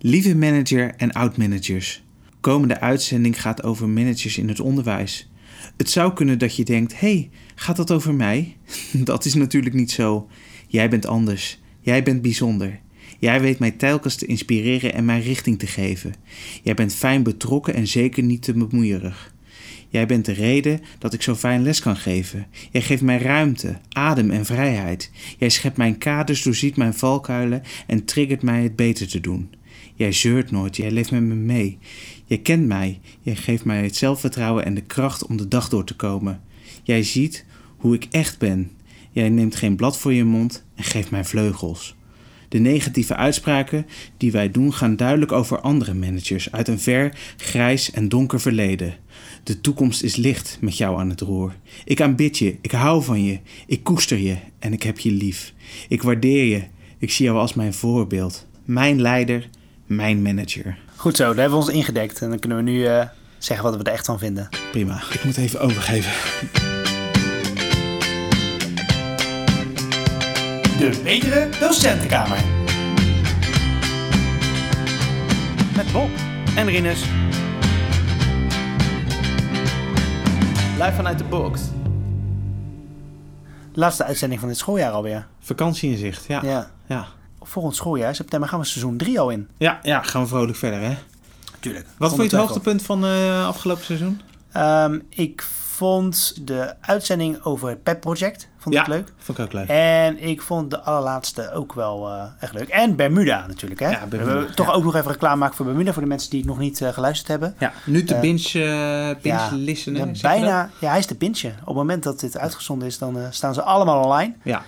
Lieve manager en oud-managers. Komende uitzending gaat over managers in het onderwijs. Het zou kunnen dat je denkt: hey, gaat dat over mij? dat is natuurlijk niet zo. Jij bent anders. Jij bent bijzonder. Jij weet mij telkens te inspireren en mij richting te geven. Jij bent fijn betrokken en zeker niet te bemoeierig. Jij bent de reden dat ik zo fijn les kan geven. Jij geeft mij ruimte, adem en vrijheid. Jij schept mijn kaders, doorziet mijn valkuilen en triggert mij het beter te doen. Jij zeurt nooit, jij leeft met me mee. Jij kent mij, jij geeft mij het zelfvertrouwen en de kracht om de dag door te komen. Jij ziet hoe ik echt ben. Jij neemt geen blad voor je mond en geeft mij vleugels. De negatieve uitspraken die wij doen gaan duidelijk over andere managers uit een ver, grijs en donker verleden. De toekomst is licht met jou aan het roer. Ik aanbid je, ik hou van je, ik koester je en ik heb je lief. Ik waardeer je, ik zie jou als mijn voorbeeld, mijn leider, mijn manager. Goed zo, daar hebben we ons ingedekt. En dan kunnen we nu uh, zeggen wat we er echt van vinden. Prima, ik moet even overgeven. De Betere Docentenkamer. Met Bob en Rinus. Live vanuit de box. Laatste uitzending van dit schooljaar alweer. Vakantie in zicht, ja. Ja. ja. Volgend schooljaar, september, gaan we seizoen 3 al in. Ja, ja, gaan we vrolijk verder, hè? Tuurlijk. Wat vond je het hoogtepunt van uh, afgelopen seizoen? Um, ik vond de uitzending over het PEP project vond ja, ik leuk. vond ik ook leuk. En ik vond de allerlaatste ook wel uh, echt leuk. En Bermuda natuurlijk, hè? Ja, Bermuda, we toch ook nog even reclame maken voor Bermuda voor de mensen die het nog niet uh, geluisterd hebben. Ja, nu te Uh, binge, binge je bijna, ja, hij is te bintje. Op het moment dat dit uitgezonden is, dan staan ze allemaal online. Ja.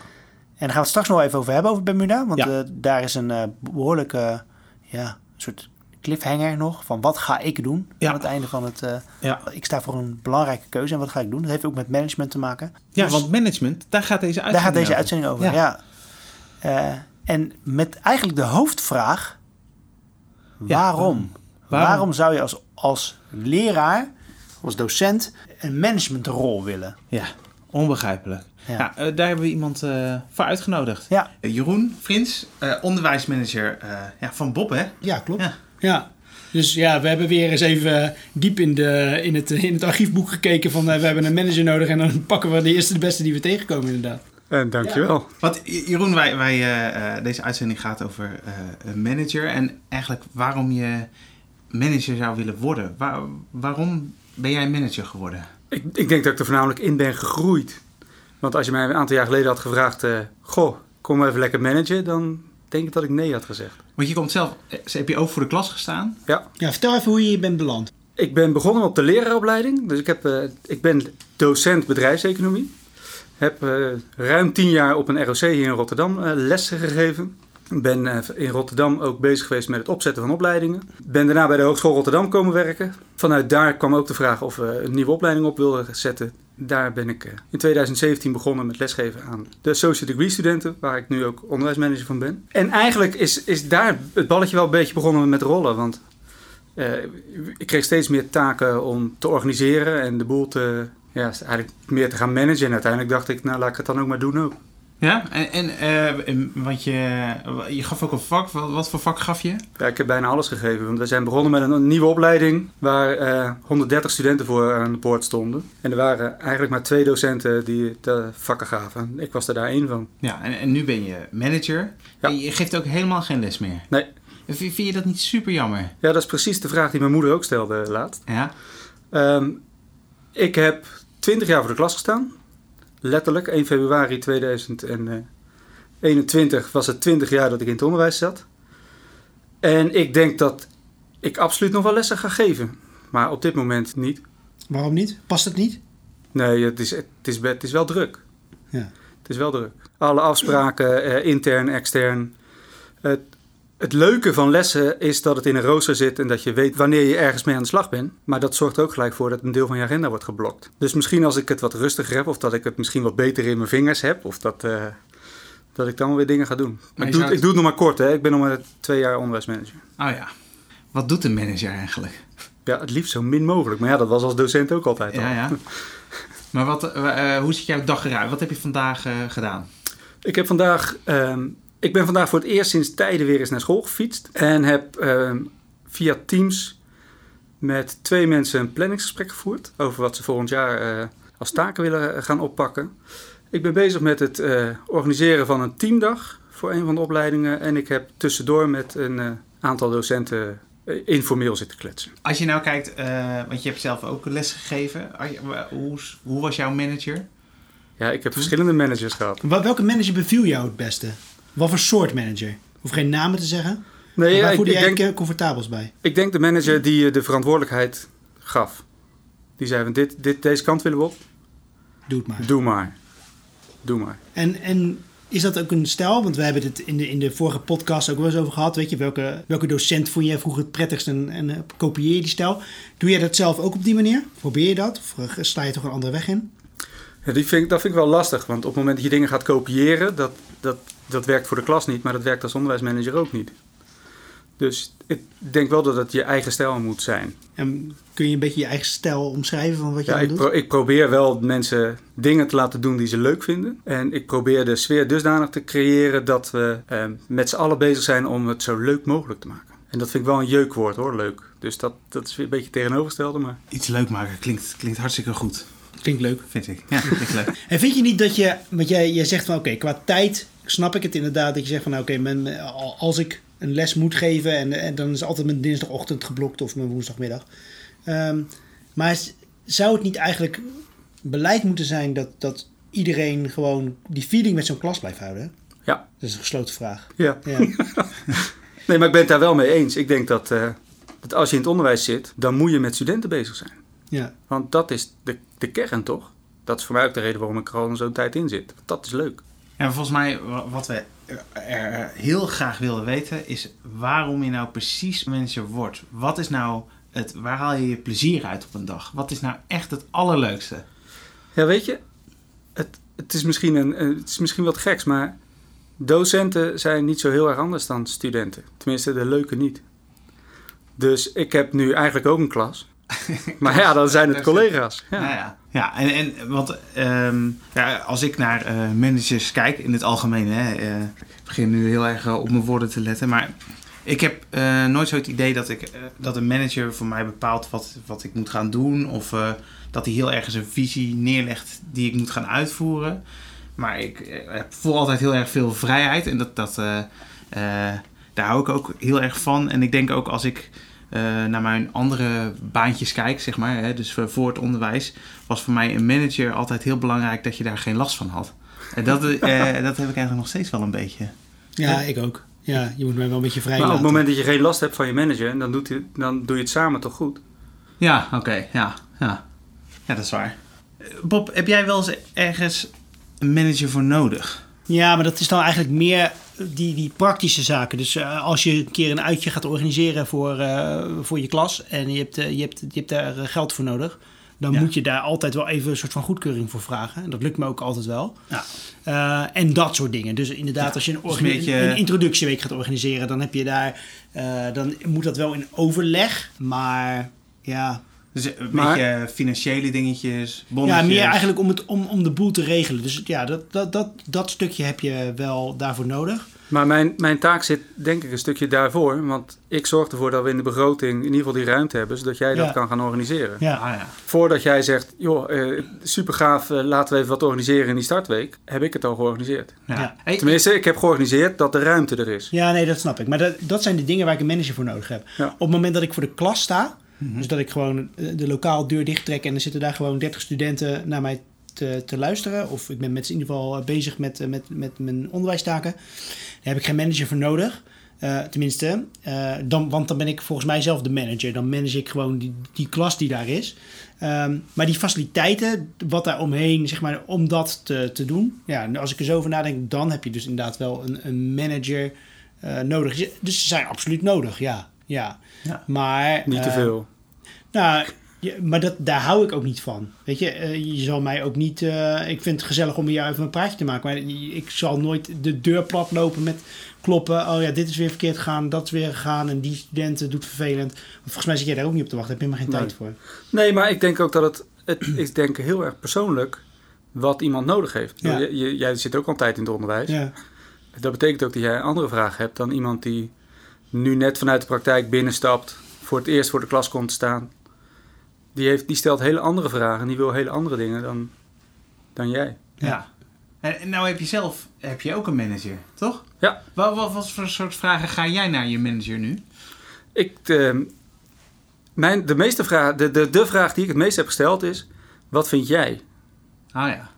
En daar gaan we het straks nog even over hebben, over Bermuda. Want Ja. uh, daar is een uh, behoorlijke ja, soort cliffhanger nog. Van wat ga ik doen Ja. aan het einde van het... uh, Ja. Ik sta voor een belangrijke keuze en wat ga ik doen? Dat heeft ook met management te maken. ja, Dus want management, daar gaat deze uitzending daar gaat deze over. uitzending over, Ja. ja. Eh, en met eigenlijk de hoofdvraag... Waarom? Waarom? Waarom zou je als, als leraar, als docent... een managementrol willen? Ja, onbegrijpelijk. Ja. Ja. eh, daar hebben we iemand eh, voor uitgenodigd. Ja. Eh, Jeroen Frins, eh, onderwijsmanager eh, ja, van Bob, hè? Ja, klopt. Ja. Ja. Dus ja, we hebben weer eens even diep in, de, in, het, in het archiefboek gekeken van eh, we hebben een manager nodig en dan pakken we de eerste de beste die we tegenkomen inderdaad. En dankjewel. Want J- Jeroen, wij, wij, eh, eh, deze uitzending gaat over eh, een manager en eigenlijk waarom je manager zou willen worden. Waar- waarom ben jij manager geworden? Ik, ik denk dat ik er voornamelijk in ben gegroeid. Want als je mij een aantal jaar geleden had gevraagd... eh, goh, kom maar even lekker managen... dan denk ik dat ik nee had gezegd. Want je komt zelf, eh, heb je ook voor de klas gestaan? Ja, Ja, vertel even hoe je hier bent beland. ik ben begonnen op de leraaropleiding. Dus ik, heb, eh, ik ben docent bedrijfseconomie. Heb eh, ruim tien jaar op een ROC hier in Rotterdam eh, lessen gegeven. Ben eh, in Rotterdam ook bezig geweest met het opzetten van opleidingen. Ben daarna bij de Hogeschool Rotterdam komen werken. Vanuit daar kwam ook de vraag of we een nieuwe opleiding op wilden zetten. Daar ben ik eh, in 2017 begonnen met lesgeven aan de associate degree studenten, waar ik nu ook onderwijsmanager van ben. En eigenlijk is, is daar het balletje wel een beetje begonnen met rollen, want eh, ik kreeg steeds meer taken om te organiseren en de boel te, ja, eigenlijk meer te gaan managen. En uiteindelijk dacht ik, nou laat ik het dan ook maar doen ook. Ja, en, en eh, en want je, je gaf ook een vak. Wat, wat voor vak gaf je? Ja, ik heb bijna alles gegeven. Want we zijn begonnen met een nieuwe opleiding waar eh, 130 studenten voor aan de poort stonden. En er waren eigenlijk maar twee docenten die de vakken gaven. Ik was er daar één van. Ja, en, en nu ben je manager. Ja. En je geeft ook helemaal geen les meer. Nee. Vind, je dat niet super jammer? Ja, dat is precies de vraag die mijn moeder ook stelde laatst. Ja? Ehm, ik heb 20 jaar voor de klas gestaan. Letterlijk, 1 februari 2021 was het 20 jaar dat ik in het onderwijs zat. En ik denk dat ik absoluut nog wel lessen ga geven. Maar op dit moment niet. Waarom niet? Past het niet? Nee, het is, het is, het is wel druk. Ja. Het is wel druk. Alle afspraken, eh, intern, extern. Het, het leuke van lessen is dat het in een rooster zit en dat je weet wanneer je ergens mee aan de slag bent. Maar dat zorgt ook gelijk voor dat een deel van je agenda wordt geblokt. Dus misschien als ik het wat rustiger heb, of dat ik het misschien wat beter in mijn vingers heb, of dat, eh, dat ik dan weer dingen ga doen. Maar ik, doe, zou ik doe het nog maar kort, hè. Ik ben nog maar twee jaar onderwijsmanager. Oh ja. Wat doet een manager eigenlijk? Ja, het liefst zo min mogelijk. Maar ja, dat was als docent ook altijd al. Ja, ja. Maar wat, eh, eh, hoe ziet jouw dag eruit? Wat heb je vandaag gedaan? Ik heb vandaag ehm, Ik ben vandaag voor het eerst sinds tijden weer eens naar school gefietst. En heb ehm, via Teams met twee mensen een planningsgesprek gevoerd. Over wat ze volgend jaar eh, als taken willen eh, gaan oppakken. Ik ben bezig met het eh, organiseren van een teamdag voor een van de opleidingen. En ik heb tussendoor met een eh, aantal docenten informeel zitten kletsen. Als je nou kijkt, eh, want je hebt zelf ook les gegeven. Hoe, hoe was jouw manager? Ja, ik heb verschillende managers gehad. Wel- Welke manager beviel jou het beste? Wat voor soort manager? Hoef geen namen te zeggen. Nee, ja, waar ik, voelde jij denk, comfortabels bij? ik denk de manager die je de verantwoordelijkheid gaf. Die zei van dit, dit, deze kant willen we op. Doe het maar. Doe maar. Doe maar. En, en is dat ook een stijl? Want we hebben het in de, in de vorige podcast ook wel eens over gehad. Weet je, welke, welke docent vond jij vroeger het prettigst en, en eh, kopieer je die stijl? Doe jij dat zelf ook op die manier? Probeer je dat? Of eh, sta je toch een andere weg in? Ja, die vind dat vind ik wel lastig, want op het moment dat je dingen gaat kopiëren, dat, dat, dat werkt voor de klas niet, maar dat werkt als onderwijsmanager ook niet. Dus ik denk wel dat het je eigen stijl moet zijn. En kun je een beetje je eigen stijl omschrijven van wat je Ja, ik, doet? pro- ik probeer wel mensen dingen te laten doen die ze leuk vinden. En ik probeer de sfeer dusdanig te creëren dat we eh, met z'n allen bezig zijn om het zo leuk mogelijk te maken. En dat vind ik wel een jeukwoord hoor, leuk. Dus dat, dat is weer een beetje tegenovergestelde, maar... Iets leuk maken klinkt, klinkt hartstikke goed, Klinkt leuk. vind ik. Ja, klinkt leuk. En vind je niet dat je, want jij, jij zegt van oké, qua tijd snap ik het inderdaad dat je zegt van nou, oké, als ik een les moet geven en, en dan is altijd mijn dinsdagochtend geblokt of mijn woensdagmiddag. Ehm, maar zou het niet eigenlijk beleid moeten zijn dat, dat iedereen gewoon die feeling met zo'n klas blijft houden? Ja. Dat is een gesloten vraag. Ja. Ja. Nee, maar ik ben het daar wel mee eens. Ik denk dat, eh, dat als je in het onderwijs zit, dan moet je met studenten bezig zijn. ja. Want dat is de, de kern, toch? Dat is voor mij ook de reden waarom ik er al zo'n tijd in zit. Want dat is leuk. Ja, volgens mij, wa- wat we er heel graag willen weten, is waarom je nou precies manager wordt. Wat is nou het, waar haal je je plezier uit op een dag? Wat is nou echt het allerleukste? Ja, weet je, het, het, is misschien een, een- het is misschien wat geks, maar docenten zijn niet zo heel erg anders dan studenten. Tenminste, de leuke niet. Dus ik heb nu eigenlijk ook een klas. Maar ja, dan zijn het collega's. Ja, Ja. ja. ja en, en want ehm, ja, als ik naar eh, managers kijk in het algemeen, hè, eh, ik begin nu heel erg eh, op mijn woorden te letten, maar ik heb nooit zo het idee dat, ik, dat een manager voor mij bepaalt wat, wat ik moet gaan doen of dat hij heel ergens een visie neerlegt die ik moet gaan uitvoeren. Maar ik heb voel altijd heel erg veel vrijheid en dat, dat, daar hou ik ook heel erg van. En ik denk ook als ik naar mijn andere baantjes kijk, zeg maar, hè, dus voor voor het onderwijs, was voor mij een manager altijd heel belangrijk dat je daar geen last van had. En dat, eh, dat heb ik eigenlijk nog steeds wel een beetje. ja, ik ook. Ja, je moet mij wel een beetje vrij Maar op laten. het moment dat je geen last hebt van je manager, dan, doet hij, dan doe je het samen toch goed. Ja, oké, ja, ja. Ja, dat is waar. Eh, Bob, heb jij wel eens ergens een manager voor nodig? Ja, maar dat is dan eigenlijk meer die, die praktische zaken. Dus eh, als je een keer een uitje gaat organiseren voor, eh, voor je klas en je hebt, eh, je, hebt, je hebt daar geld voor nodig, dan Ja. moet je daar altijd wel even een soort van goedkeuring voor vragen. En dat lukt me ook altijd wel. Eh, en dat soort dingen. Dus inderdaad, als je een, dus een beetje- een introductieweek gaat organiseren, dan heb je daar, dan moet dat wel in overleg. Maar ja, Dus een Maar- beetje financiële dingetjes, bonnetjes. ja, meer eigenlijk om, het, om, om de boel te regelen. Dus ja, dat, dat, dat, dat stukje heb je wel daarvoor nodig. Maar mijn, mijn taak zit denk ik een stukje daarvoor. Want ik zorg ervoor dat we in de begroting in ieder geval die ruimte hebben. Zodat jij Ja. dat kan gaan organiseren. Ja. Ah, ja. Voordat jij zegt, joh, eh, super gaaf, laten we even wat organiseren in die startweek. Heb ik het al georganiseerd. Ja. Ja. Hey, Tenminste, ik heb georganiseerd dat de ruimte er is. Ja, nee, dat snap ik. Maar dat, dat zijn de dingen waar ik een manager voor nodig heb. Ja. Op het moment dat ik voor de klas sta, dus dat ik gewoon eh, de lokaal deur dicht trek en er zitten daar gewoon 30 studenten naar mij te, te luisteren, of ik ben met in ieder geval eh, bezig met, eh, met, met mijn onderwijstaken, daar heb ik geen manager voor nodig. Tenminste, dan, want dan ben ik volgens mij zelf de manager. Dan manage ik gewoon die, die klas die daar is. Ehm, maar die faciliteiten, wat daar omheen, zeg maar, om dat te, te doen. Ja, als ik er zo over nadenk, dan heb je dus inderdaad wel een, een manager nodig. Dus ze zijn absoluut nodig, ja. Ja. Ja. Maar, Niet te eh, veel. nou, ja, maar dat, daar hou ik ook niet van. Weet je, eh, je zal mij ook niet. eh, ik vind het gezellig om met jou even een praatje te maken. Maar ik zal nooit de deur plat lopen met kloppen. Oh ja, dit is weer verkeerd gegaan, dat is weer gegaan. En die studenten doet vervelend. Want volgens mij zit jij daar ook niet op te wachten. Daar heb je helemaal geen Nee. tijd voor. Nee, maar ik denk ook dat het, het is denk ik heel erg persoonlijk wat iemand nodig heeft. Ja. Je- je- jij zit ook al een tijd in het onderwijs. Ja, dat betekent ook dat jij een andere vraag hebt dan iemand die nu net vanuit de praktijk binnenstapt, voor het eerst voor de klas komt te staan. Die, heeft, die stelt hele andere vragen en die wil hele andere dingen dan, dan jij. Ja. En nou heb je zelf heb je ook een manager, toch? Ja. Wat, wat, wat voor soort vragen ga jij naar je manager nu? Ik, de, mijn, de, meeste vraag, de, de, de vraag die ik het meest heb gesteld is: wat vind jij? Ah ja.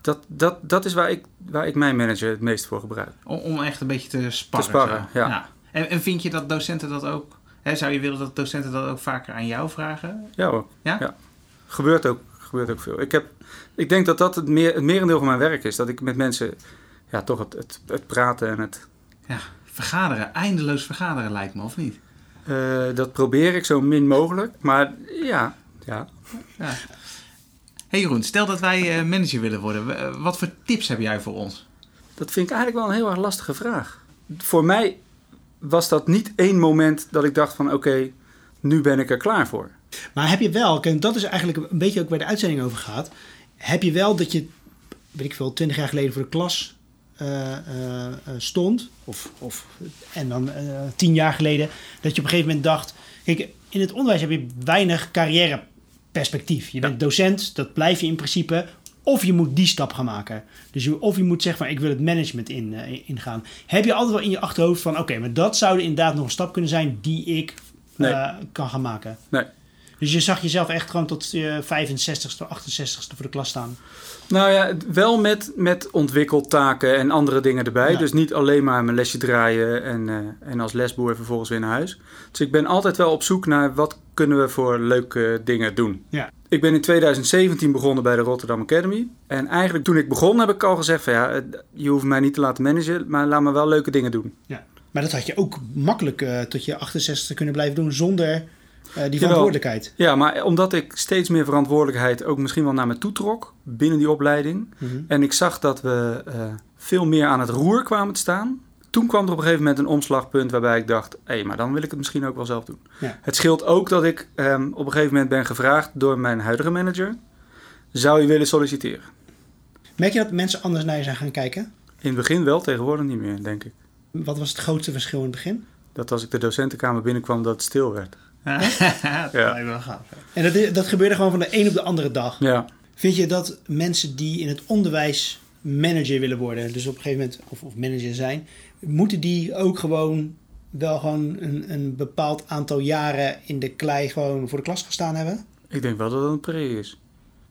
Dat, dat, dat is waar ik, waar ik mijn manager het meest voor gebruik. Om, om echt een beetje te sparren. Te sparren, ja. En, en vind je dat docenten dat ook... Hè, zou je willen dat docenten dat ook vaker aan jou vragen? Ja hoor. Ja? Gebeurt, ook, gebeurt ook veel. Ik, heb, ik denk dat dat het, meer, het merendeel van mijn werk is. Dat ik met mensen ja, toch het, het, het praten en het... Ja, vergaderen. Eindeloos vergaderen lijkt me, of niet? eh, dat probeer ik zo min mogelijk. Maar ja, ja. Ja. hey Jeroen, stel dat wij eh, manager willen worden. Eh, Wat voor tips heb jij voor ons? Dat vind ik eigenlijk wel een heel erg lastige vraag. Voor mij was dat niet één moment dat ik dacht van... Oké, nu ben ik er klaar voor. Maar heb je wel, kijk, dat is eigenlijk een beetje ook waar de uitzending over gaat. Heb je wel dat je, weet ik veel, twintig jaar geleden voor de klas eh, eh, eh, stond, of, of, en dan tien jaar geleden, dat je op een gegeven moment dacht, kijk, in het onderwijs heb je weinig carrièreperspectief. Je bent docent, dat blijf je in principe, of je moet die stap gaan maken. Dus je, of je moet zeggen van, ik wil het management in, eh, ingaan. Heb je altijd wel in je achterhoofd van, oké, maar dat zou inderdaad nog een stap kunnen zijn die ik Nee. eh, kan gaan maken. Nee. Dus je zag jezelf echt gewoon tot je 65ste, 68ste voor de klas staan. Nou ja, wel met, met ontwikkeltaken en andere dingen erbij. Ja. Dus niet alleen maar mijn lesje draaien en, eh, en als lesboer vervolgens weer naar huis. Dus ik ben altijd wel op zoek naar wat kunnen we voor leuke dingen doen. Ja. Ik ben in 2017 begonnen bij de Rotterdam Academy. En eigenlijk toen ik begon heb ik al gezegd van ja, je hoeft mij niet te laten managen, maar laat me wel leuke dingen doen. Maar dat had je ook makkelijk eh, tot je 68ste kunnen blijven doen zonder eh, die Jawel. verantwoordelijkheid. Ja, maar omdat ik steeds meer verantwoordelijkheid ook misschien wel naar me toe trok binnen die opleiding. Mhm. En ik zag dat we eh, veel meer aan het roer kwamen te staan. Toen kwam er op een gegeven moment een omslagpunt waarbij ik dacht: hé, maar dan wil ik het misschien ook wel zelf doen. Ja. Het scheelt ook dat ik ehm, op een gegeven moment ben gevraagd door mijn huidige manager: zou je willen solliciteren? Merk je dat mensen anders naar je zijn gaan kijken? In het begin wel, tegenwoordig niet meer, denk ik. Wat was het grootste verschil in het begin? Dat als ik de docentenkamer binnenkwam, dat het stil werd. dat Ja. wel gaaf. En dat, dat gebeurde gewoon van de een op de andere dag. Ja, Vind je dat mensen die in het onderwijs manager willen worden, dus op een gegeven moment, of, of manager zijn, moeten die ook gewoon wel gewoon een, een bepaald aantal jaren in de klei gewoon voor de klas gestaan hebben? ik denk wel dat het een pre is.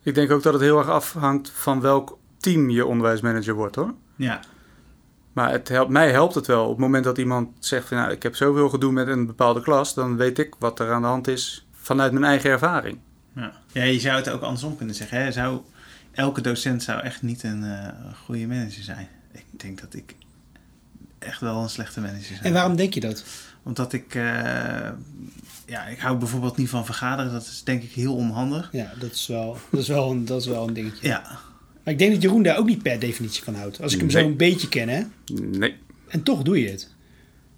Ik denk ook dat het heel erg afhangt van welk team je onderwijsmanager wordt hoor. Ja. Maar het helpt, mij helpt het wel. Op het moment dat iemand zegt van nou, ik heb zoveel gedoe met een bepaalde klas, dan weet ik wat er aan de hand is vanuit mijn eigen ervaring. Ja. ja, je zou het ook andersom kunnen zeggen. Hè? Zou, elke docent zou echt niet een eh, goede manager zijn. Ik denk dat ik echt wel een slechte manager zou En waarom denk je dat? Omdat ik... eh, ja, ik hou bijvoorbeeld niet van vergaderen. Dat is denk ik heel onhandig. Ja, dat is wel, dat is wel, een, dat is wel een dingetje. Ja. Maar ik denk dat Jeroen daar ook niet per definitie van houdt. Als ik hem Nee. zo een beetje ken, hè? Nee. En toch doe je het.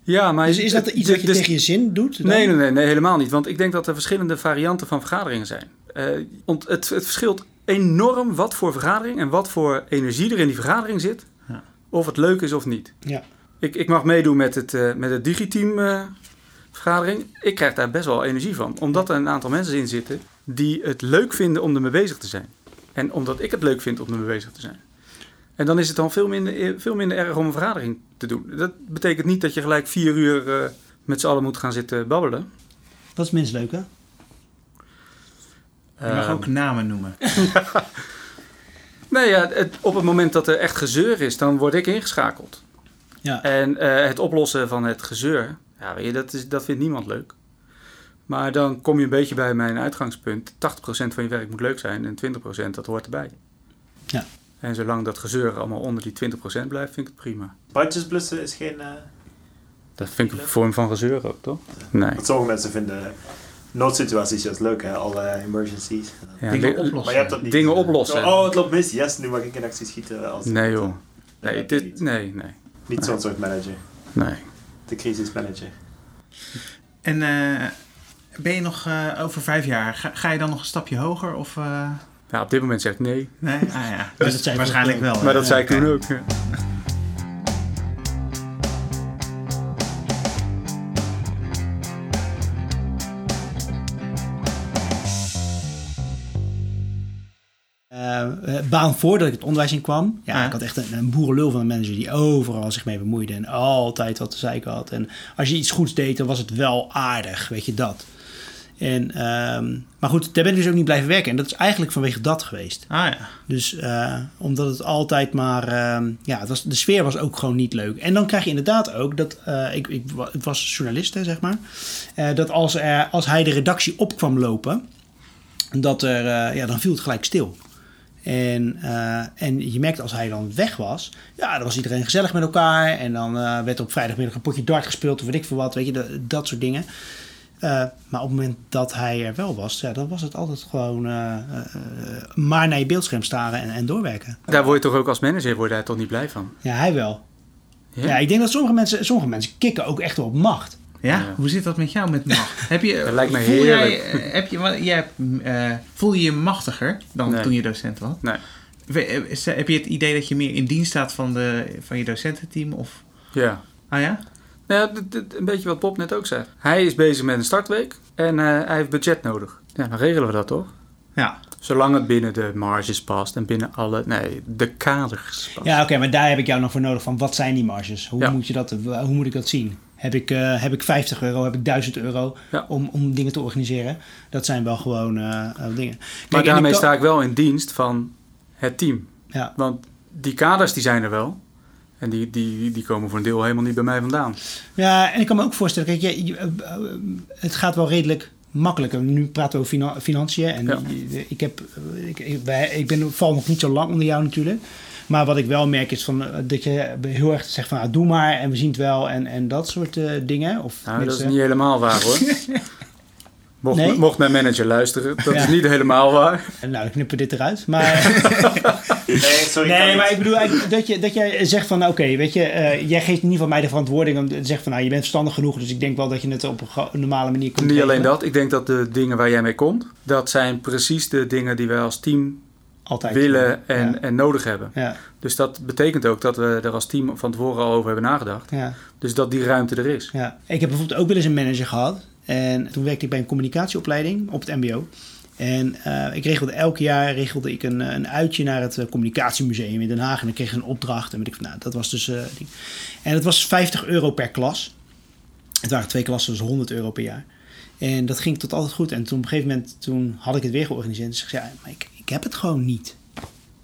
Ja, maar Dus is dat iets wat je dus- tegen je zin doet? dan? Nee, nee, nee, nee, helemaal niet. Want ik denk dat er verschillende varianten van vergaderingen zijn. Eh, ont- het, het verschilt enorm wat voor vergadering en wat voor energie er in die vergadering zit. Ja. Of het leuk is of niet. Ja. Ik, ik mag meedoen met het, eh, met het digiteam eh, vergadering. Ik krijg daar best wel energie van. Omdat er een aantal mensen in zitten die het leuk vinden om ermee bezig te zijn. En omdat ik het leuk vind om ermee bezig te zijn. En dan is het dan veel minder, veel minder erg om een vergadering te doen. Dat betekent niet dat je gelijk vier uur eh, met z'n allen moet gaan zitten babbelen. Dat is minst leuk, hè? Je mag Ehm, ook namen noemen. Nee, ja, het- op het moment dat er echt gezeur is, dan word ik ingeschakeld. Ja. En eh, het oplossen van het gezeur, ja, weet je, dat, is, dat vindt niemand leuk. Maar dan kom je een beetje bij mijn uitgangspunt. 80% van je werk moet leuk zijn en 20% dat hoort erbij. Ja. En zolang dat gezeur allemaal onder die 20% blijft, vind ik het prima. Bandjes blussen is geen... eh, Dat vind ik een vorm van gezeur ook, toch? Nee. Want sommige mensen vinden noodsituaties juist leuk, hè? Alle emergencies. Ja, Dingen oplossen. Maar je hebt dat niet. Dingen oplossen. Oh, het loopt mis. Yes, nu mag ik in actie schieten. Als Nee joh. Nee, Nee, dit, niet. nee, nee, Niet zo'n soort manager. nee. De crisismanager. En eh, ben je nog eh, over vijf jaar, ga, je dan nog een stapje hoger? Of. Eh? Nou, op dit moment zegt nee. Nee? Ah ja, dus dat zei waarschijnlijk wel. maar dat zei ik toen ook. Eh, baan voordat ik het onderwijs in kwam. Ja, ik had echt een, een, boerenlul van een manager die overal zich mee bemoeide en altijd wat te zeiken had. En als je iets goeds deed, dan was het wel aardig, weet je dat. En, ehm, maar goed, daar ben ik dus ook niet blijven werken. En dat is eigenlijk vanwege dat geweest. Ah ja. Dus eh, omdat het altijd maar... ehm, ja, het was, de sfeer was ook gewoon niet leuk. En dan krijg je inderdaad ook dat... eh, ik, ik, wa- ik was journalist, hè, zeg maar. eh, dat als, er, als hij de redactie op kwam lopen... Dat er, ja, dan viel het gelijk stil. En, en je merkte als hij dan weg was... Ja, dan was iedereen gezellig met elkaar. En dan werd op vrijdagmiddag een potje dart gespeeld... of weet ik veel wat, weet je, dat, dat soort dingen. Eh, maar op het moment dat hij er wel was, ja, dan was het altijd gewoon eh, eh, maar naar je beeldscherm staren en, en doorwerken. Daar word je toch ook als manager word je daar toch niet blij van? Ja, hij wel. Ja? Ja, ik denk dat sommige mensen, sommige mensen kicken ook echt wel op macht. Ja, Ja. hoe zit dat met jou met macht? heb je, Dat lijkt me voel jij, heerlijk. eh, heb je, jij hebt, eh, voel je je machtiger dan Nee. toen je docent was? Nee. Heb je het idee dat je meer in dienst staat van, de, van je docententeam? Of, Ja. ah ja? Nou ja, dit- dit- een beetje wat Bob net ook zei. Hij is bezig met een startweek en eh, hij heeft budget nodig. Ja, dan regelen we dat toch? Ja. Zolang het binnen de marges past en binnen alle, nee, de kaders past. Ja, oké, maar daar heb ik jou nog voor nodig van wat zijn die marges? Hoe, Ja. moet, je dat, hoe moet ik dat zien? Heb ik, eh, heb ik 50 euro, heb ik 1000 euro Ja. om, om dingen te organiseren? Dat zijn wel gewoon eh, eh, dingen. maar Kijk, daarmee sta ik wel in dienst van het team. Ja, Want die kaders die zijn er wel. En die, die, die komen voor een deel helemaal niet bij mij vandaan. Ja, en ik kan me ook voorstellen, kijk, je, je- eh, eh, het gaat wel redelijk makkelijker. Nu praten we over fina- financiën. En Ja. ik, heb, eh, ik, ik, wij- ik ben, val nog niet zo lang onder jou natuurlijk. Maar wat ik wel merk is van, dat je heel erg zegt van, nou, doe maar en we zien het wel en, en dat soort dingen. Of Nou, dat is niet helemaal waar hoor. Mocht, Nee? mocht mijn manager luisteren, dat Ja. is niet helemaal waar. Nou, ik knippen dit eruit. Maar, Nee, sorry. nee, niet. maar ik bedoel eigenlijk dat, je, dat jij zegt van... Oké, weet je, eh, jij geeft in ieder geval mij de verantwoording om te zeggen van... Nou, je bent verstandig genoeg, dus ik denk wel dat je het op een normale manier kunt Niet alleen dat, ik denk dat de dingen waar jij mee komt, dat zijn precies de dingen die wij als team Altijd. willen en, Ja. en nodig hebben. Ja, Dus dat betekent ook dat we er als team van tevoren al over hebben nagedacht. ja. Dus dat die ruimte er is. Ja, ik heb bijvoorbeeld ook wel eens een manager gehad. En toen werkte ik bij een communicatieopleiding op het MBO. En eh, ik regelde elk jaar regelde ik een, een uitje naar het eh, communicatiemuseum in Den Haag. En dan kreeg ik een opdracht. En ik, nou, dat was dus. eh. En het was 50 euro per klas. Het waren twee klassen, dus 100 euro per jaar. En dat ging tot altijd goed. En toen op een gegeven moment toen had ik het weer georganiseerd. Dus ik zei, ja, maar ik, ik heb het gewoon niet.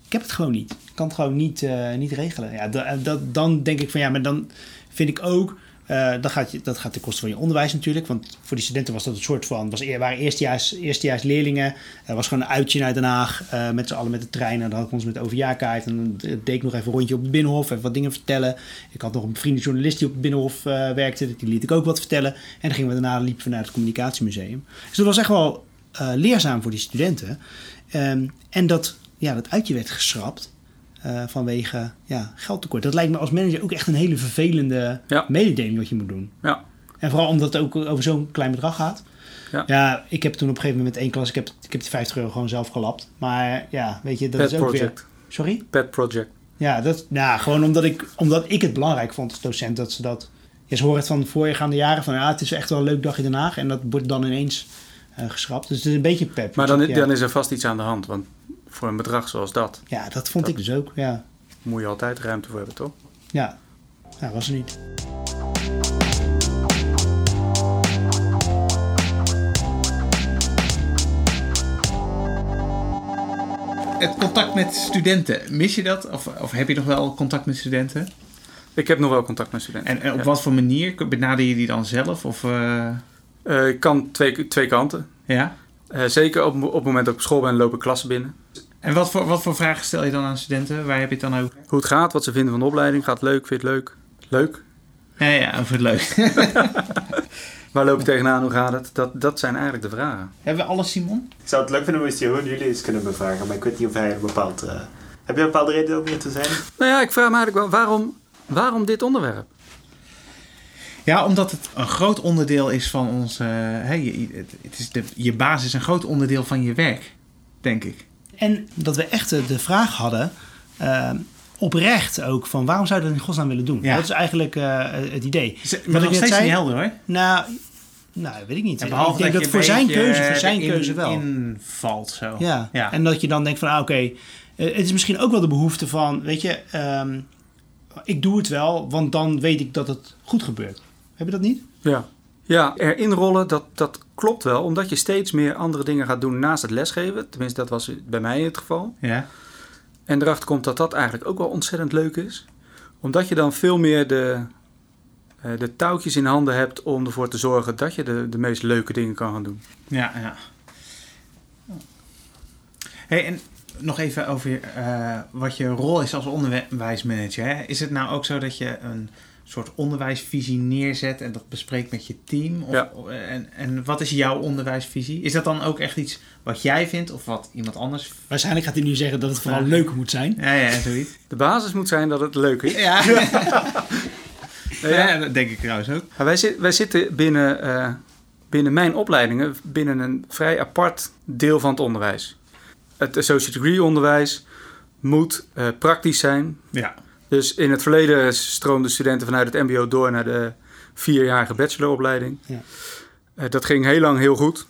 Ik heb het gewoon niet. Ik kan het gewoon niet, niet regelen. Ja, da- dat, dan denk ik van ja, maar dan vind ik ook. Eh, dat, gaat je, dat gaat ten koste van je onderwijs natuurlijk. Want voor die studenten was dat een soort van. Was, waren eerstejaars, eerstejaars leerlingen. Er was gewoon een uitje naar Den Haag. eh, met z'n allen met de trein. En dan had ik ons met de overjaarkaart. En dan deed ik nog even een rondje op het binnenhof. Even wat dingen vertellen. Ik had nog een vriend journalist die op het binnenhof eh, werkte. Die liet ik ook wat vertellen. En dan gingen we daarna liepen we naar het communicatiemuseum. Dus dat was echt wel leerzaam voor die studenten. Ehm, en dat, ja, dat uitje werd geschrapt. Eh, vanwege ja, geldtekort. Dat lijkt me als manager ook echt een hele vervelende Ja. mededeling wat je moet doen. Ja. En vooral omdat het ook over zo'n klein bedrag gaat. Ja. ik heb toen op een gegeven moment met één klas, ik heb, ik heb die 50 euro gewoon zelf gelapt. Maar ja, weet je, dat Pet is ook project. weer... Sorry? Pet project. Ja, dat, nou, gewoon omdat ik, omdat ik het belangrijk vond als docent dat ze dat... Ja, ze horen het van voorgaande jaren van ja, het is echt wel een leuk dag in Den Haag. En dat wordt dan ineens eh, geschrapt. Dus het is een beetje pep. Maar dan, ja. dan is er vast iets aan de hand. Want voor een bedrag zoals dat Ja, dat vond ik dus ook. Ja, moet je altijd ruimte voor hebben, toch? ja. ja was er niet. Het contact met studenten, mis je dat? Of, of heb je nog wel contact met studenten? Ik heb nog wel contact met studenten. En, en op Ja. wat voor manier? Benader je die dan zelf? Of, eh, Eh, ik kan twee, twee kanten. ja? Eh, zeker op, op het moment dat ik op school ben, lopen klassen binnen. En wat voor, wat voor vragen stel je dan aan studenten? Waar heb je het dan over? Hoe het gaat, wat ze vinden van de opleiding. Gaat het leuk? Vind je het leuk? Leuk? Ja, ja, over het leuk. Waar loop je tegenaan? Hoe gaat het? Dat, dat zijn eigenlijk de vragen. Hebben we alles, Simon? Ik zou het leuk vinden moest Jeroen jullie eens kunnen bevragen, maar ik weet niet of hij een bepaald... eh, heb je een bepaalde reden om hier te zijn? Nou ja, ik vraag me eigenlijk wel, waarom, waarom dit onderwerp? Ja, omdat het een groot onderdeel is van ons... eh, hè, je, het, is de, je basis is een groot onderdeel van je werk, denk ik. En dat we echt de, de vraag hadden, eh, oprecht ook, van waarom zou je dat in godsnaam willen doen? Ja. Dat is eigenlijk eh, het idee. Maar Wat nog ik steeds zei- niet helder, hoor. Nou, Nou, weet ik niet. Ik behalve denk dat, voor zijn keuze, voor zijn keuze wel. invalt zo. Ja. Ja. en dat je dan denkt van, ah, oké, het is misschien ook wel de behoefte van, weet je, ehm, ik doe het wel, want dan weet ik dat het goed gebeurt. Heb je dat niet? Ja. Ja, erin rollen, dat, dat klopt wel. Omdat je steeds meer andere dingen gaat doen naast het lesgeven. Tenminste, dat was bij mij het geval. Ja. En erachter komt dat dat eigenlijk ook wel ontzettend leuk is. Omdat je dan veel meer de, eh, de touwtjes in handen hebt om ervoor te zorgen dat je de, de meest leuke dingen kan gaan doen. Ja, ja. Hey, en nog even over eh, wat je rol is als onderwijsmanager. Hè? Is het nou ook zo dat je een soort onderwijsvisie neerzet en dat bespreekt met je team? Of, Ja. en, en wat is jouw onderwijsvisie? Is dat dan ook echt iets wat jij vindt of wat iemand anders... Waarschijnlijk gaat hij nu zeggen dat het vooral Ja. leuk moet zijn. Ja, ja, zoiets. De basis moet zijn dat het leuk is. Ja. Nee, ja. ja, dat denk ik trouwens ook. Maar wij, zit- wij zitten binnen, eh, binnen mijn opleidingen binnen een vrij apart deel van het onderwijs. Het associate degree onderwijs moet eh, praktisch zijn. Ja. Dus in het verleden stroomden studenten vanuit het mbo door naar de vierjarige bacheloropleiding. Ja. Eh, dat ging heel lang heel goed.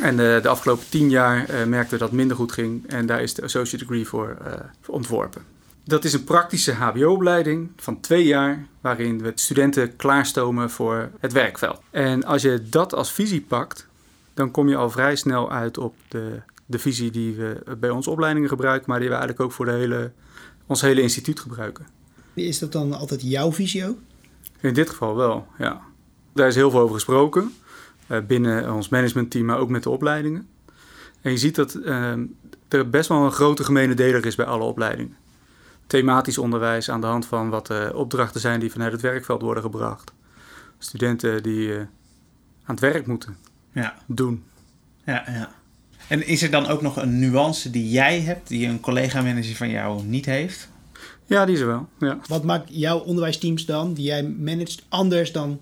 En de, de afgelopen tien jaar eh, merkten we dat het minder goed ging. En daar is de associate degree voor, eh, voor ontworpen. Dat is een praktische hbo-opleiding van twee jaar... waarin we studenten klaarstomen voor het werkveld. En als je dat als visie pakt... dan kom je al vrij snel uit op de, de visie die we bij onze opleidingen gebruiken... maar die we eigenlijk ook voor de hele, ons hele instituut gebruiken. Is dat dan altijd jouw visie ook? In dit geval wel, ja. Daar is heel veel over gesproken. eh, binnen ons managementteam, maar ook met de opleidingen. En je ziet dat eh, er best wel een grote gemene deler is bij alle opleidingen. Thematisch onderwijs aan de hand van wat de opdrachten zijn die vanuit het werkveld worden gebracht. Studenten die eh, aan het werk moeten Ja, doen. ja, ja. En is er dan ook nog een nuance die jij hebt, die een collega-manager van jou niet heeft? Ja, die is er wel. Ja. Wat maakt jouw onderwijsteams dan, die jij managt, anders dan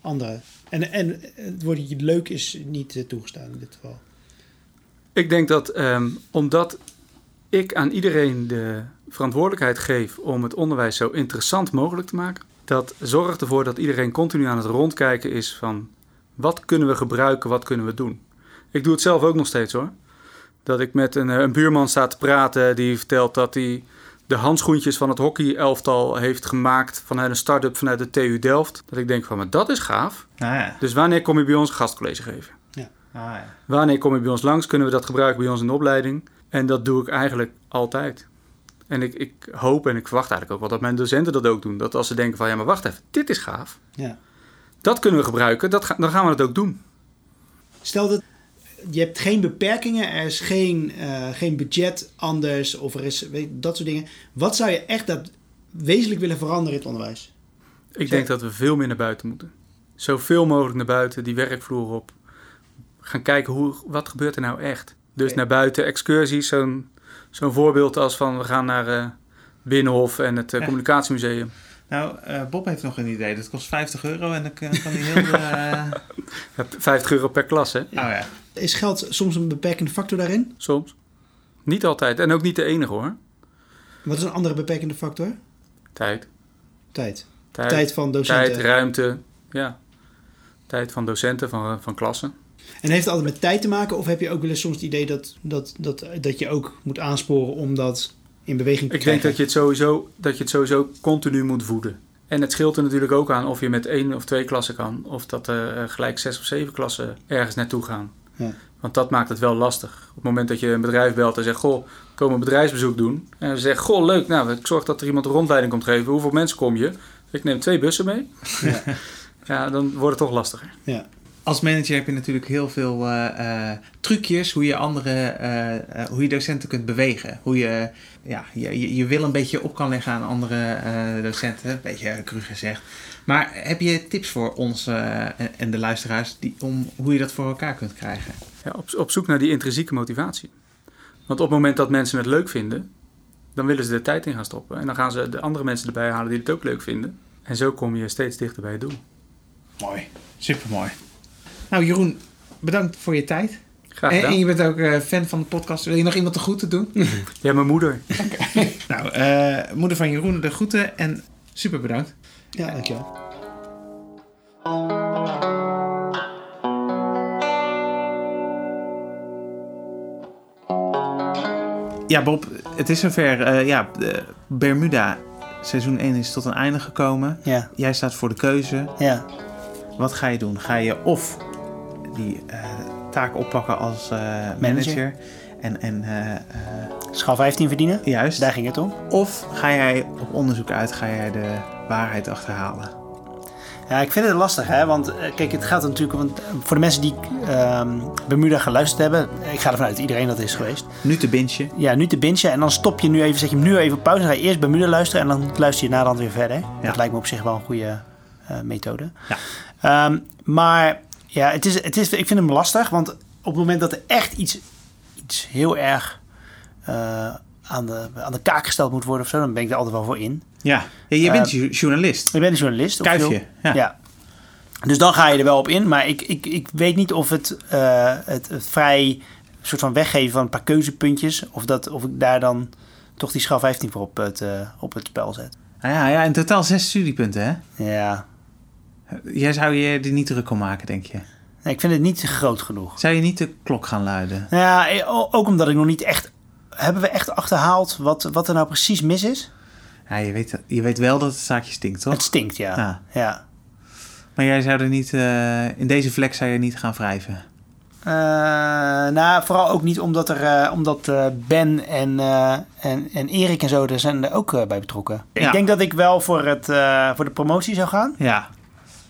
anderen? En, en het woordje leuk is niet eh, toegestaan in dit geval. Ik denk dat ehm, omdat ik aan iedereen de verantwoordelijkheid geef om het onderwijs zo interessant mogelijk te maken, dat zorgt ervoor dat iedereen continu aan het rondkijken is van wat kunnen we gebruiken, wat kunnen we doen. Ik doe het zelf ook nog steeds hoor. Dat ik met een, eh, een buurman sta te praten die vertelt dat hij de handschoentjes van het hockey-elftal heeft gemaakt vanuit een start-up vanuit de TU Delft. Dat ik denk van, maar dat is gaaf. Ah ja. Dus wanneer kom je bij ons een gastcollege geven? Ah, ja. Wanneer kom je bij ons langs? Kunnen we dat gebruiken bij ons in de opleiding? En dat doe ik eigenlijk altijd. En ik, ik hoop en ik verwacht eigenlijk ook wel dat mijn docenten dat ook doen. Dat als ze denken van ja, maar wacht even, dit is gaaf. Ja. Dat kunnen we gebruiken, dat ga- dan gaan we dat ook doen. Stel dat je hebt geen beperkingen, er is geen, eh, geen budget anders of er is weet, dat soort dingen. Wat zou je echt dat wezenlijk willen veranderen in het onderwijs? Ik denk dat we veel meer naar buiten moeten. Zoveel mogelijk naar buiten, die werkvloer op. Gaan kijken, hoe, wat gebeurt er nou echt? Dus naar buiten, excursies. Zo'n zo'n voorbeeld als van we gaan naar eh, Binnenhof en het eh. Communicatiemuseum. Nou, eh, Bob heeft nog een idee. Dat kost 50 euro en dan kan hij heel... Ja, 50 euro per klas, hè? Oh ja. Is geld soms een beperkende factor daarin? Soms. Niet altijd. En ook niet de enige hoor. Wat is een andere beperkende factor? Tijd. Tijd. Tijd, Tijd van docenten. tijd ruimte. Ja. Tijd van docenten, van, van klassen. En heeft het altijd met tijd te maken? Of heb je ook wel eens soms het idee dat, dat, dat, dat je ook moet aansporen om dat in beweging te Ik denk krijgen? dat je, het sowieso, dat je het sowieso continu moet voeden. En het scheelt er natuurlijk ook aan of je met één of twee klassen kan. Of dat er eh, gelijk zes of zeven klassen ergens naartoe gaan. Ja. Want dat maakt het wel lastig. Op het moment dat je een bedrijf belt en zegt... Goh, kom een bedrijfsbezoek doen. En ze zegt, goh, leuk. Nou, ik zorg dat er iemand een rondleiding komt geven. Hoeveel mensen kom je? Ik neem twee bussen mee. Ja. ja, dan wordt het toch lastiger. Ja. Als manager heb je natuurlijk heel veel eh, eh, trucjes hoe je andere, eh, eh, hoe je docenten kunt bewegen. Hoe je, ja, je, je- wil een beetje op kan leggen aan andere eh, docenten, een beetje cru gezegd. Maar heb je tips voor ons eh, en- de luisteraars die, om hoe je dat voor elkaar kunt krijgen? Ja, op, op zoek naar die intrinsieke motivatie. Want op het moment dat mensen het leuk vinden, dan willen ze er tijd in gaan stoppen. En dan gaan ze de andere mensen erbij halen die het ook leuk vinden. En zo kom je steeds dichter bij het doel. Mooi, supermooi. Nou Jeroen, bedankt voor je tijd. Graag En, gedaan. en je bent ook eh, fan van de podcast. Wil je nog iemand de groeten doen? Ja, mijn moeder. nou, eh, moeder van Jeroen, de groeten en super bedankt. Ja, dankjewel. Ja, Bob, het is zover. Eh, ja, eh, Bermuda, seizoen 1 is tot een einde gekomen. Ja. Jij staat voor de keuze. Ja. Wat ga je doen? Ga je of die eh, taak oppakken als manager, manager, en... en Schaal 15 verdienen? Juist. Daar ging het om. Of ga jij op onderzoek uit? Ga jij de waarheid achterhalen? Ja, ik vind het lastig, hè? Want eh, kijk, het gaat natuurlijk... Want voor de mensen die ehm, Bermuda geluisterd hebben... Ik ga ervan uit dat iedereen dat is geweest. Nu te bintje. Ja, nu te bingen. En dan stop je nu even, zet je hem nu even op pauze. Dan ga je eerst Bermuda luisteren en dan luister je naderhand weer verder. Dat lijkt me op zich wel een goede eh, methode. Ja. Ehm, maar ja, het is, het is, ik vind hem lastig. Want op het moment dat er echt iets, iets heel erg eh, aan, de, aan de kaak gesteld moet worden of zo... dan ben ik er altijd wel voor in. Ja, ja jij bent Eh, ju- journalist. Ik ben een journalist. Kuifje, ja. Dus dan ga je er wel op in. Maar ik, ik, ik weet niet of het, eh, het, het vrij soort van weggeven van een paar keuzepuntjes... of, dat, of ik daar dan toch die schaal 15 voor op het, eh, op het spel zet. Nou ja, ja, in totaal zes studiepunten, hè? Ja, Jij zou je er niet druk om maken, denk je? nee, ik vind het niet groot genoeg. Zou je niet de klok gaan luiden? Nou ja, o- ook omdat ik nog niet echt... Hebben we echt achterhaald wat, wat er nou precies mis is? Ja, je weet, je weet wel dat het zaakje stinkt, toch? Het stinkt, ja. Ja. ja. Maar jij zou er niet... eh, in deze vlek zou je niet gaan wrijven. Eh, nou, vooral ook niet omdat, er, eh, omdat Ben en, en, en Erik en zo, daar zijn er ook bij betrokken. Ja. Ik denk dat ik wel voor, het, voor de promotie zou gaan. Ja,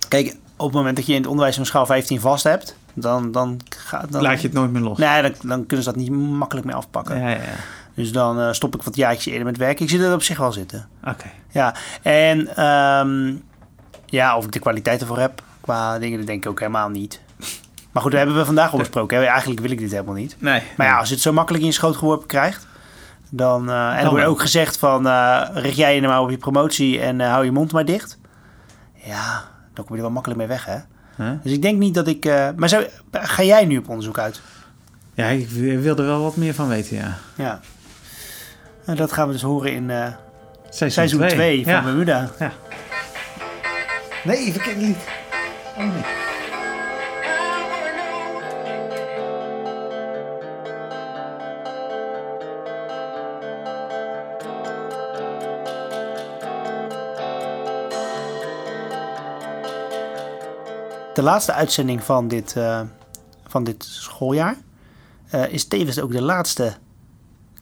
Kijk, op het moment dat je in het onderwijs een schaal 15 vast hebt, dan, dan, gaat dan, laat je het nooit meer los. Nee, dan, dan kunnen ze dat niet makkelijk meer afpakken. Ja, ja, ja. Dus dan eh, stop ik wat jaartjes eerder met werken. Ik zie er op zich wel zitten. Oké. Ja, en ehm, ja, of ik de kwaliteit ervoor heb qua dingen, dat denk ik ook helemaal niet. Maar goed, dat hebben we vandaag al besproken. hè. Eigenlijk wil ik dit helemaal niet. Nee. Maar ja, als je het zo makkelijk in je schoot geworpen krijgt, dan... eh, en er wordt ook gezegd van, eh richt jij je nou maar op je promotie en hou je mond maar dicht. Ja, dan kom je er wel makkelijk mee weg, hè. Huh? Dus ik denk niet dat ik... eh, maar zou, ga jij nu op onderzoek uit? Ja, ik wil er wel wat meer van weten, ja. Ja. En dat gaan we dus horen in eh, Seizoen seizoen 2 twee. van ja. Bermuda. Nee, verkeerd niet. Oh nee. Laatste uitzending van dit, eh, van dit schooljaar eh, is tevens ook de laatste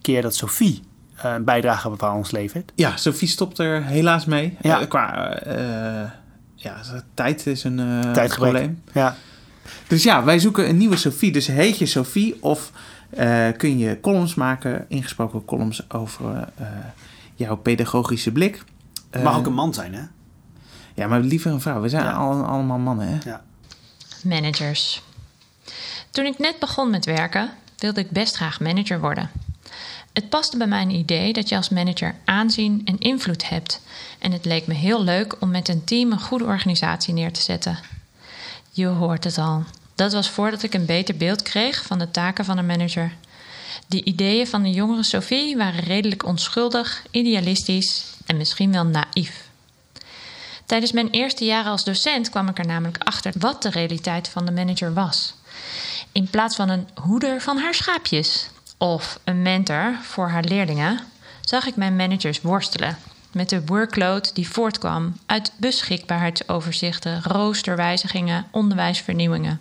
keer dat Sophie eh, een bijdrage aan ons levert. Ja, Sophie stopt er helaas mee. Ja. Qua eh, ja, tijd is een eh, probleem. Ja. Dus ja, wij zoeken een nieuwe Sophie. Dus heet je Sophie of eh, kun je columns maken, ingesproken columns over eh, jouw pedagogische blik. Het mag ook een man zijn, hè? Ja, maar liever een vrouw. We zijn Ja. al- allemaal mannen, hè? Managers. Toen ik net begon met werken, wilde ik best graag manager worden. Het paste bij mijn idee dat je als manager aanzien en invloed hebt. En het leek me heel leuk om met een team een goede organisatie neer te zetten. Je hoort het al. Dat was voordat ik een beter beeld kreeg van de taken van een manager. Die ideeën van de jongere Sophie waren redelijk onschuldig, idealistisch en misschien wel naïef. Tijdens mijn eerste jaren als docent kwam ik er namelijk achter wat de realiteit van de manager was. In plaats van een hoeder van haar schaapjes of een mentor voor haar leerlingen, zag ik mijn managers worstelen met de workload die voortkwam uit beschikbaarheidsoverzichten, roosterwijzigingen, onderwijsvernieuwingen.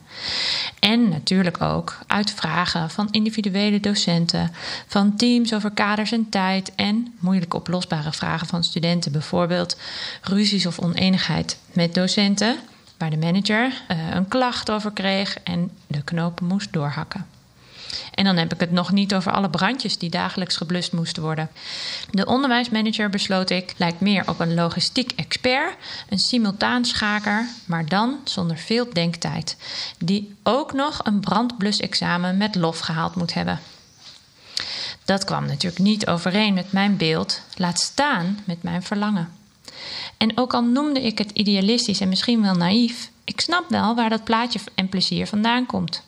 En natuurlijk ook uit vragen van individuele docenten, van teams over kaders en tijd en moeilijk oplosbare vragen van studenten, bijvoorbeeld ruzies of oneenigheid met docenten, waar de manager eh, een klacht over kreeg en de knopen moest doorhakken. En dan heb ik het nog niet over alle brandjes die dagelijks geblust moesten worden. De onderwijsmanager, besloot ik, lijkt meer op een logistiek expert, een simultaanschaker, maar dan zonder veel denktijd, die ook nog een brandblusexamen met lof gehaald moet hebben. Dat kwam natuurlijk niet overeen met mijn beeld, laat staan met mijn verlangen. En ook al noemde ik het idealistisch en misschien wel naïef, ik snap wel waar dat plaatje en plezier vandaan komt.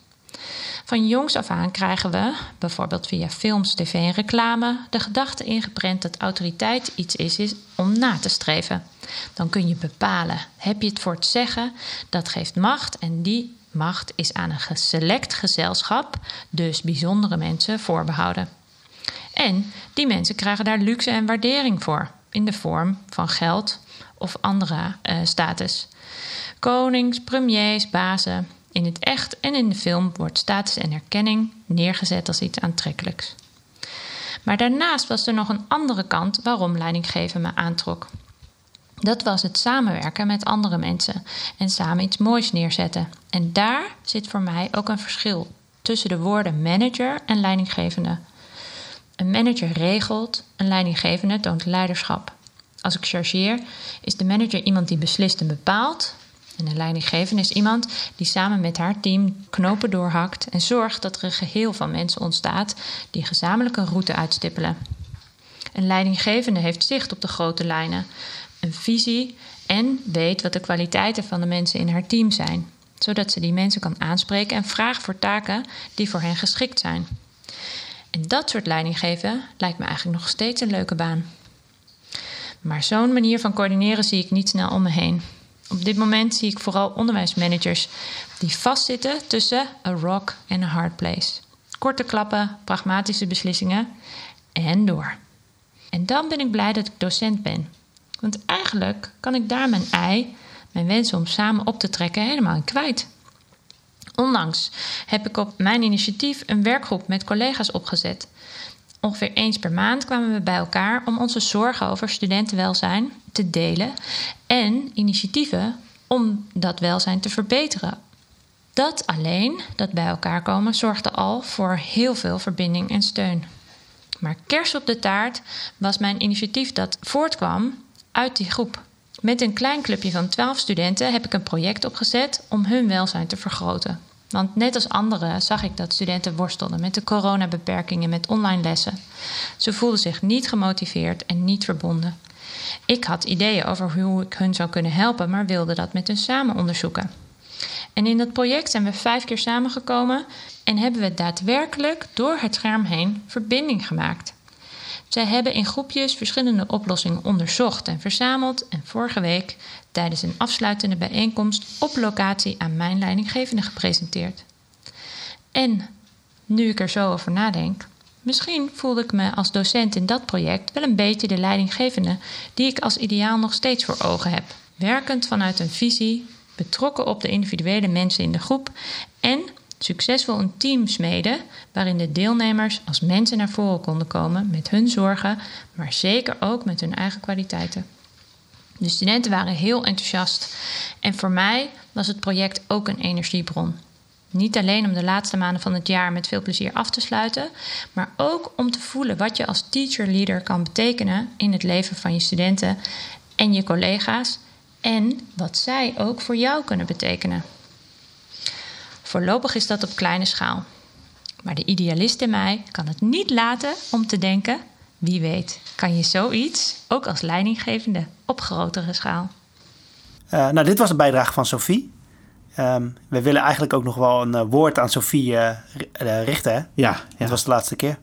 Van jongs af aan krijgen we, bijvoorbeeld via films, tv en reclame, de gedachte ingeprent dat autoriteit iets is, is om na te streven. Dan kun je bepalen, heb je het voor het zeggen, dat geeft macht en die macht is aan een select gezelschap, dus bijzondere mensen, voorbehouden. En die mensen krijgen daar luxe en waardering voor, in de vorm van geld of andere eh, status. Konings, premiers, bazen. In het echt en in de film wordt status en erkenning neergezet als iets aantrekkelijks. Maar daarnaast was er nog een andere kant waarom leidinggeven me aantrok. Dat was het samenwerken met andere mensen en samen iets moois neerzetten. En daar zit voor mij ook een verschil tussen de woorden manager en leidinggevende. Een manager regelt, een leidinggevende toont leiderschap. Als ik chargeer, is de manager iemand die beslist en bepaalt. En een leidinggevende is iemand die samen met haar team knopen doorhakt en zorgt dat er een geheel van mensen ontstaat die gezamenlijk een route uitstippelen. Een leidinggevende heeft zicht op de grote lijnen, een visie en weet wat de kwaliteiten van de mensen in haar team zijn, zodat ze die mensen kan aanspreken en vragen voor taken die voor hen geschikt zijn. En dat soort leidinggeven lijkt me eigenlijk nog steeds een leuke baan. Maar zo'n manier van coördineren zie ik niet snel om me heen. Op dit moment zie ik vooral onderwijsmanagers die vastzitten tussen een rock en een hard place. Korte klappen, pragmatische beslissingen en door. En dan ben ik blij dat ik docent ben. Want eigenlijk kan ik daar mijn ei, mijn wensen om samen op te trekken, helemaal in kwijt. Onlangs heb ik op mijn initiatief een werkgroep met collega's opgezet. Ongeveer eens per maand kwamen we bij elkaar om onze zorgen over studentenwelzijn te delen en initiatieven om dat welzijn te verbeteren. Dat alleen, dat bij elkaar komen, zorgde al voor heel veel verbinding en steun. Maar kers op de taart was mijn initiatief dat voortkwam uit die groep. Met een klein clubje van 12 studenten heb ik een project opgezet om hun welzijn te vergroten. Want net als anderen zag ik dat studenten worstelden met de coronabeperkingen met online lessen. Ze voelden zich niet gemotiveerd en niet verbonden. Ik had ideeën over hoe ik hun zou kunnen helpen, maar wilde dat met hun samen onderzoeken. En in dat project zijn we vijf keer samengekomen en hebben we daadwerkelijk door het scherm heen verbinding gemaakt. Zij hebben in groepjes verschillende oplossingen onderzocht en verzameld en vorige week tijdens een afsluitende bijeenkomst op locatie aan mijn leidinggevende gepresenteerd. En nu ik er zo over nadenk, misschien voelde ik me als docent in dat project wel een beetje de leidinggevende die ik als ideaal nog steeds voor ogen heb. Werkend vanuit een visie, betrokken op de individuele mensen in de groep en succesvol een team smeden waarin de deelnemers als mensen naar voren konden komen met hun zorgen, maar zeker ook met hun eigen kwaliteiten. De studenten waren heel enthousiast en voor mij was het project ook een energiebron. Niet alleen om de laatste maanden van het jaar met veel plezier af te sluiten, maar ook om te voelen wat je als teacher-leader kan betekenen in het leven van je studenten en je collega's en wat zij ook voor jou kunnen betekenen. Voorlopig is dat op kleine schaal. Maar de idealist in mij kan het niet laten om te denken: wie weet, kan je zoiets ook als leidinggevende op grotere schaal? Uh, nou, dit was een bijdrage van Sophie. Um, we willen eigenlijk ook nog wel een uh, woord aan Sophie uh, richten. Hè? Ja, ja. Dat was de laatste keer.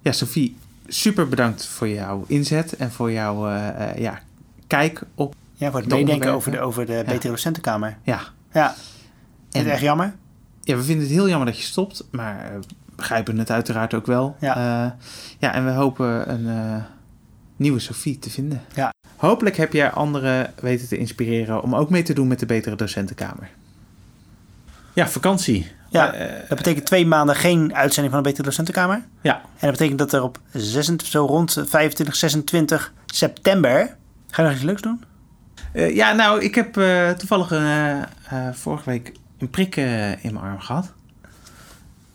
Ja, Sophie, super bedankt voor jouw inzet en voor jouw ja, kijk op. Ja, voor het meedenken over de, over de Betere Docentenkamer. Ja. Ja. Is het echt jammer? Ja, we vinden het heel jammer dat je stopt, maar begrijpen het uiteraard ook wel. Ja, uh, ja en we hopen een uh, nieuwe Sophie te vinden. Ja. Hopelijk heb jij anderen weten te inspireren om ook mee te doen met de Betere Docentenkamer. Ja, vakantie. Ja, uh, dat betekent twee maanden geen uitzending van de Betere Docentenkamer. Ja. En dat betekent dat er op 26, zo rond 25, 26 september... Ga je nog iets leuks doen? ja, nou, ik heb toevallig vorige week een prik in mijn arm gehad.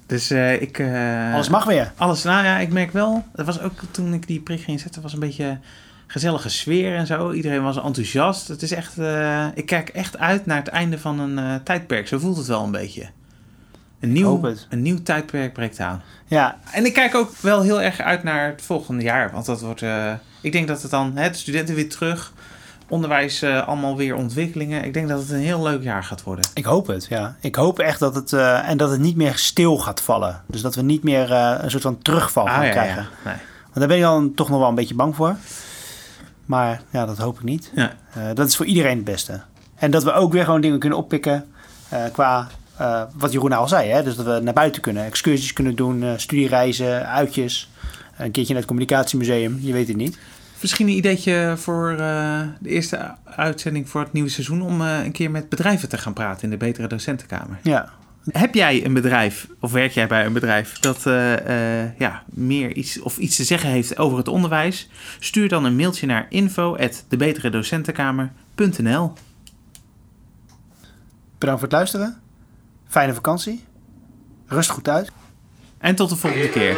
Dus uh, ik... Uh, alles mag weer. Alles, nou ja, ik merk wel... Dat was ook toen ik die prik ging zetten, was een beetje gezellige sfeer en zo. Iedereen was enthousiast. Het is echt... Uh, ik kijk echt uit naar het einde van een tijdperk. Zo voelt het wel een beetje. Een nieuw, een nieuw tijdperk breekt aan. Ja. En ik kijk ook wel heel erg uit naar het volgende jaar. Want dat wordt... ik denk dat het dan... Hè, de studenten weer terug onderwijs uh, allemaal weer ontwikkelingen. Ik denk dat het een heel leuk jaar gaat worden. Ik hoop het, ja. Ik hoop echt dat het, uh, en dat het niet meer stil gaat vallen. Dus dat we niet meer uh, een soort van terugval ah, gaan ja, krijgen. Ja. Nee. Want daar ben ik dan toch nog wel een beetje bang voor. Maar ja, dat hoop ik niet. Ja. dat is voor iedereen het beste. En dat we ook weer gewoon dingen kunnen oppikken qua wat Jeroen al zei. Hè? Dus dat we naar buiten kunnen, excursies kunnen doen, studiereizen, uitjes. Een keertje naar het communicatiemuseum, je weet het niet. Misschien een ideetje voor eh, de eerste uitzending voor het nieuwe seizoen... om eh, een keer met bedrijven te gaan praten in de Betere Docentenkamer. Ja, Heb jij een bedrijf, of werk jij bij een bedrijf... dat eh, ja, meer iets, of iets te zeggen heeft over het onderwijs? Stuur dan een mailtje naar info.debeteredocentenkamer.nl bedankt voor het luisteren. Fijne vakantie. Rust goed uit. En tot de volgende keer.